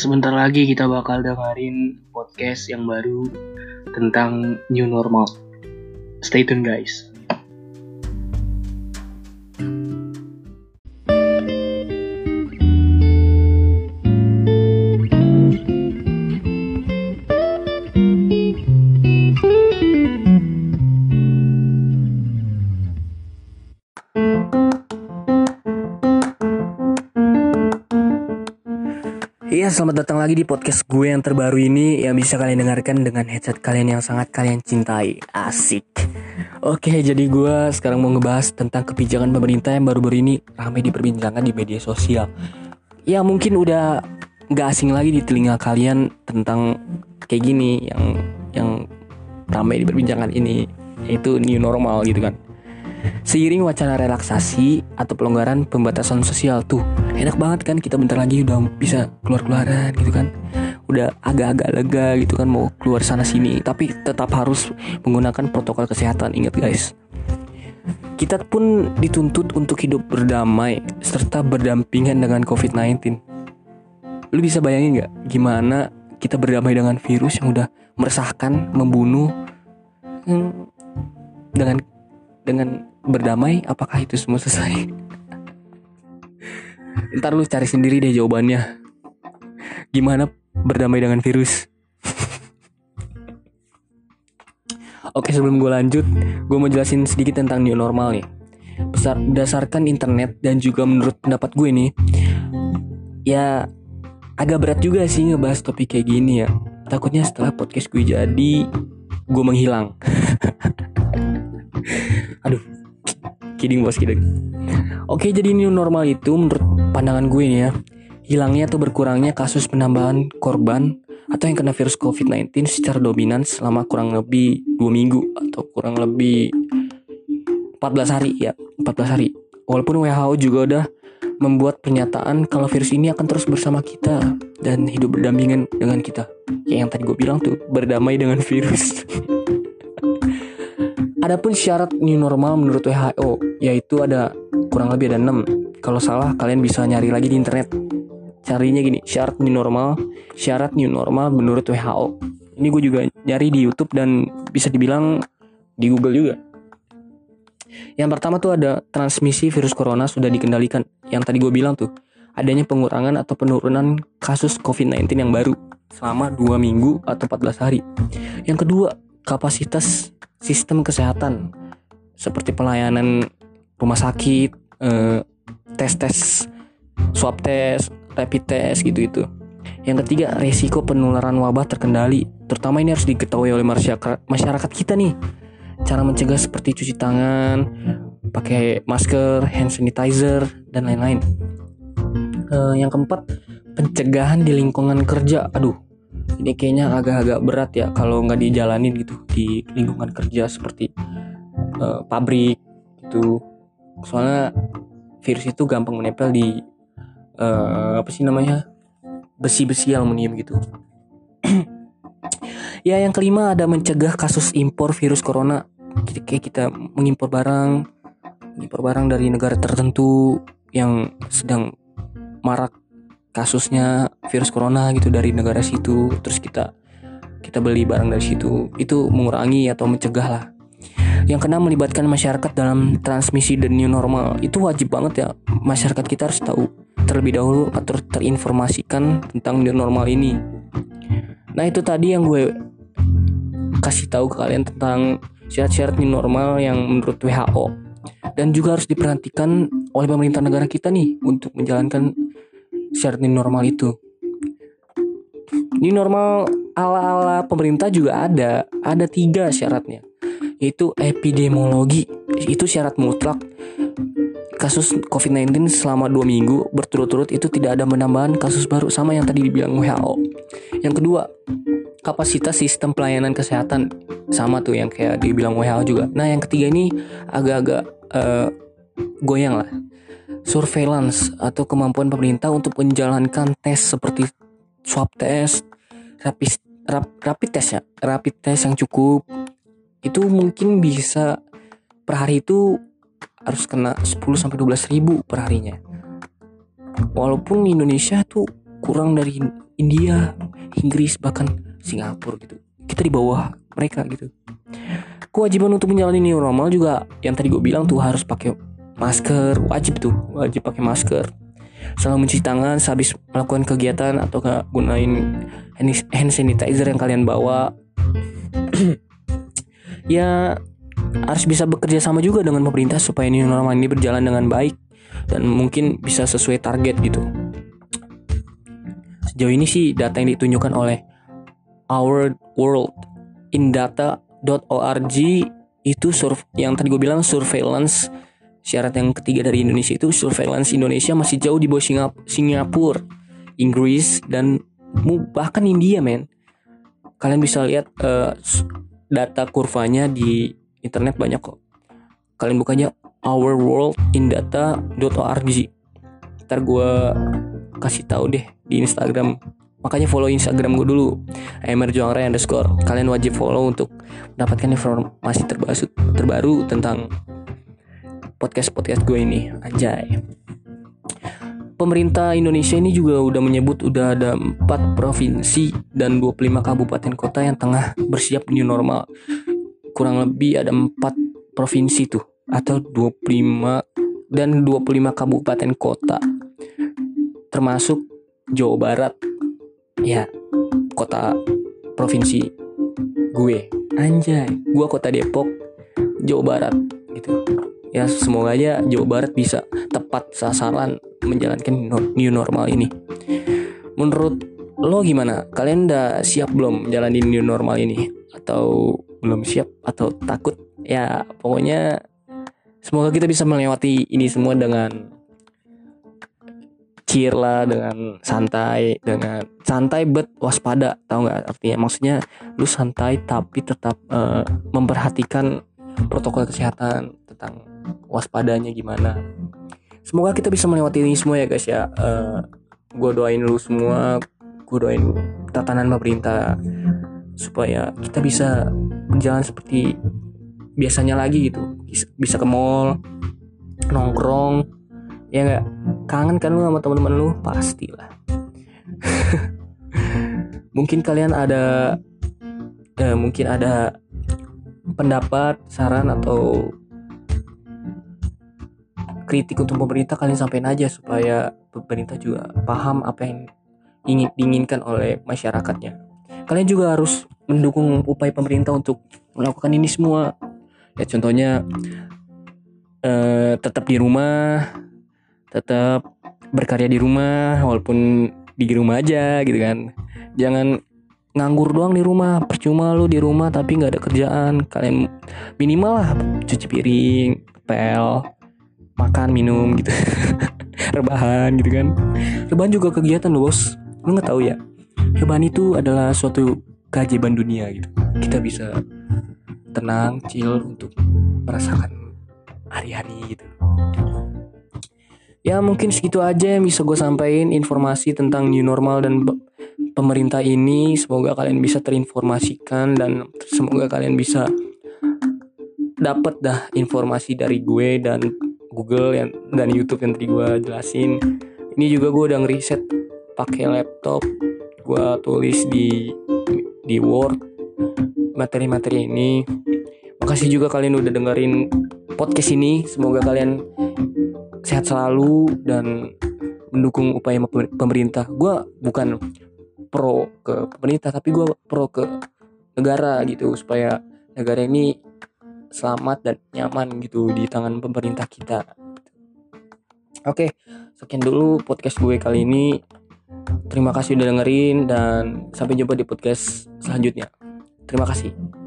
Sebentar lagi kita bakal dengerin podcast yang baru tentang new normal. Stay tune guys. Iya, selamat datang lagi di podcast gue yang terbaru ini yang bisa kalian dengarkan dengan headset kalian yang sangat kalian cintai. Asik. Oke, jadi gue sekarang mau ngebahas tentang kebijakan pemerintah yang baru-baru ini ramai diperbincangkan di media sosial. Ya mungkin udah nggak asing lagi di telinga kalian tentang kayak gini yang yang ramai diperbincangkan ini yaitu new normal gitu kan. Seiring wacana relaksasi atau pelonggaran pembatasan sosial tuh Enak banget kan kita bentar lagi udah bisa keluar-keluaran gitu kan. Udah agak-agak lega gitu kan mau keluar sana sini Tapi tetap harus menggunakan protokol kesehatan ingat guys. Kita pun dituntut untuk hidup berdamai Serta berdampingan dengan COVID-19 Lu bisa bayangin gak gimana kita berdamai dengan virus yang udah meresahkan, membunuh hmm, dengan dengan berdamai? Apakah itu semua selesai ntar lu cari sendiri deh jawabannya. Gimana berdamai dengan virus? Oke sebelum gue lanjut Gue mau jelasin sedikit tentang new normal nih. Besar, Berdasarkan internet dan juga menurut pendapat gue nih Ya agak berat juga sih ngebahas topik kayak gini ya. Takutnya setelah podcast gue jadi Gue menghilang. Aduh Kidding bos kidding. Oke jadi new normal itu menurut pandangan gue nih ya Hilangnya atau berkurangnya kasus penambahan korban atau yang kena virus COVID-19 secara dominan selama kurang lebih dua minggu atau kurang lebih 14 hari ya 14 hari. Walaupun WHO juga udah membuat pernyataan kalau virus ini akan terus bersama kita dan hidup berdampingan dengan kita. Kayak yang tadi gue bilang tuh berdamai dengan virus. Adapun syarat new normal menurut WHO yaitu ada kurang lebih ada 6 kalau salah kalian bisa nyari lagi di internet. Carinya gini syarat new normal syarat new normal menurut WHO ini gue juga nyari di YouTube dan bisa dibilang di Google juga. Yang pertama tuh ada transmisi virus corona sudah dikendalikan. Yang tadi gue bilang tuh adanya pengurangan atau penurunan kasus COVID-19 yang baru selama 2 minggu atau 14 hari. Yang kedua kapasitas sistem kesehatan seperti pelayanan rumah sakit eh, tes tes swab test rapid test gitu itu. Yang ketiga, resiko penularan wabah terkendali. Terutama ini harus diketahui oleh masyarakat masyarakat kita nih. Cara mencegah seperti cuci tangan, pakai masker, hand sanitizer, dan lain-lain. Uh, yang keempat, pencegahan di lingkungan kerja. Aduh, ini kayaknya agak-agak berat ya kalau nggak dijalanin gitu di lingkungan kerja seperti uh, pabrik itu. Soalnya virus itu gampang menempel di uh, apa sih namanya besi-besi aluminium gitu. ya yang kelima ada mencegah kasus impor virus corona. Jadi kayak kita mengimpor barang, mengimpor barang dari negara tertentu yang sedang marak kasusnya virus corona gitu dari negara situ, terus kita kita beli barang dari situ, itu mengurangi atau mencegah lah. Yang keenam melibatkan masyarakat dalam transmisi dan new normal. Itu wajib banget ya. Masyarakat kita harus tahu terlebih dahulu atau terinformasikan tentang new normal ini. Nah itu tadi yang gue kasih tahu ke kalian tentang syarat-syarat new normal yang menurut WHO dan juga harus diperhatikan oleh pemerintah negara kita nih untuk menjalankan syarat new normal itu. New normal ala-ala pemerintah juga ada, ada tiga syaratnya, yaitu epidemiologi, itu syarat mutlak kasus COVID-19 selama dua minggu berturut-turut itu tidak ada penambahan kasus baru sama yang tadi dibilang WHO. Yang kedua, kapasitas sistem pelayanan kesehatan sama tuh yang kayak dibilang WHO juga. Nah, yang ketiga ini agak-agak uh, goyang lah. Surveillance atau kemampuan pemerintah untuk menjalankan tes seperti swab test, rapid rap, rapid test ya, rapid test yang cukup itu mungkin bisa per hari itu harus kena 10 sampai 12 ribu per harinya. Walaupun Indonesia tuh kurang dari India Inggris bahkan Singapura gitu. Kita di bawah mereka gitu. Kewajiban untuk menjalani new normal juga yang tadi gue bilang tuh harus pakai masker wajib tuh wajib pakai masker. Selalu mencuci tangan sehabis melakukan kegiatan atau gak gunain hand sanitizer yang kalian bawa ya harus bisa bekerja sama juga dengan pemerintah supaya new normal ini berjalan dengan baik dan mungkin bisa sesuai target gitu. Sejauh ini sih data yang ditunjukkan oleh Our World in Data.org itu surf yang tadi gue bilang surveillance syarat yang ketiga dari Indonesia itu surveillance Indonesia masih jauh di bawah Singap Singapura, Inggris dan bahkan India men. Kalian bisa lihat uh, data kurvanya di internet banyak kok. Kalian bukanya ourworldindata.org. Ntar gue kasih tahu deh di Instagram. Makanya follow Instagram gue dulu. Emerjuangre underscore. Kalian wajib follow untuk mendapatkan informasi terbaru, terbaru tentang podcast-podcast gue ini. Anjay. Pemerintah Indonesia ini juga udah menyebut udah ada 4 provinsi dan 25 kabupaten kota yang tengah bersiap new normal. Kurang lebih ada empat provinsi tuh atau 25 dan 25 kabupaten kota. Termasuk Jawa Barat. Ya kota provinsi gue. Anjay gue kota Depok Jawa Barat gitu. Ya semoga aja Jawa Barat bisa tepat sasaran menjalankan new normal ini. Menurut lo gimana? Kalian udah siap belum menjalani new normal ini? Atau belum siap? Atau takut? Ya pokoknya semoga kita bisa melewati ini semua dengan cheer lah dengan santai dengan santai but waspada tahu nggak artinya? Maksudnya lu santai tapi tetap uh, memperhatikan protokol kesehatan tentang waspadanya gimana semoga kita bisa melewati ini semua ya guys ya. Uh, eh, gue doain lu semua. Gue doain tatanan pemerintah supaya kita bisa berjalan seperti biasanya lagi gitu. Bisa ke mall nongkrong ya nggak? Kangen kan lu sama teman-teman lu? Pastilah. Mungkin kalian ada eh, mungkin ada pendapat saran atau kritik untuk pemerintah kalian sampaikan aja supaya pemerintah juga paham apa yang ingin diinginkan oleh masyarakatnya. Kalian juga harus mendukung upaya pemerintah untuk melakukan ini semua. Ya contohnya eh, tetap di rumah tetap berkarya di rumah walaupun di rumah aja gitu kan. Jangan nganggur doang di rumah percuma lu di rumah tapi nggak ada kerjaan. Kalian minimal lah cuci piring pel makan minum gitu. Rebahan gitu kan. Rebahan juga kegiatan lo bos. Lu nggak tahu ya rebahan itu adalah suatu keajaiban dunia gitu. Kita bisa tenang chill untuk merasakan hari-hari gitu. Ya mungkin segitu aja yang bisa gue sampaikan informasi tentang new normal dan pemerintah ini. Semoga kalian bisa terinformasikan dan semoga kalian bisa dapat dah informasi dari gue dan Google yang dan YouTube yang tadi gue jelasin ini juga gue udah ngeriset pakai laptop gue tulis di di Word materi-materi ini. Makasih juga kalian udah dengerin podcast ini. Semoga kalian sehat selalu dan mendukung upaya pemerintah. Gue bukan pro ke pemerintah, tapi gue pro ke negara gitu supaya negara ini selamat dan nyaman gitu di tangan pemerintah kita. Oke, sekian dulu podcast gue kali ini. Terima kasih udah dengerin dan sampai jumpa di podcast selanjutnya. Terima kasih.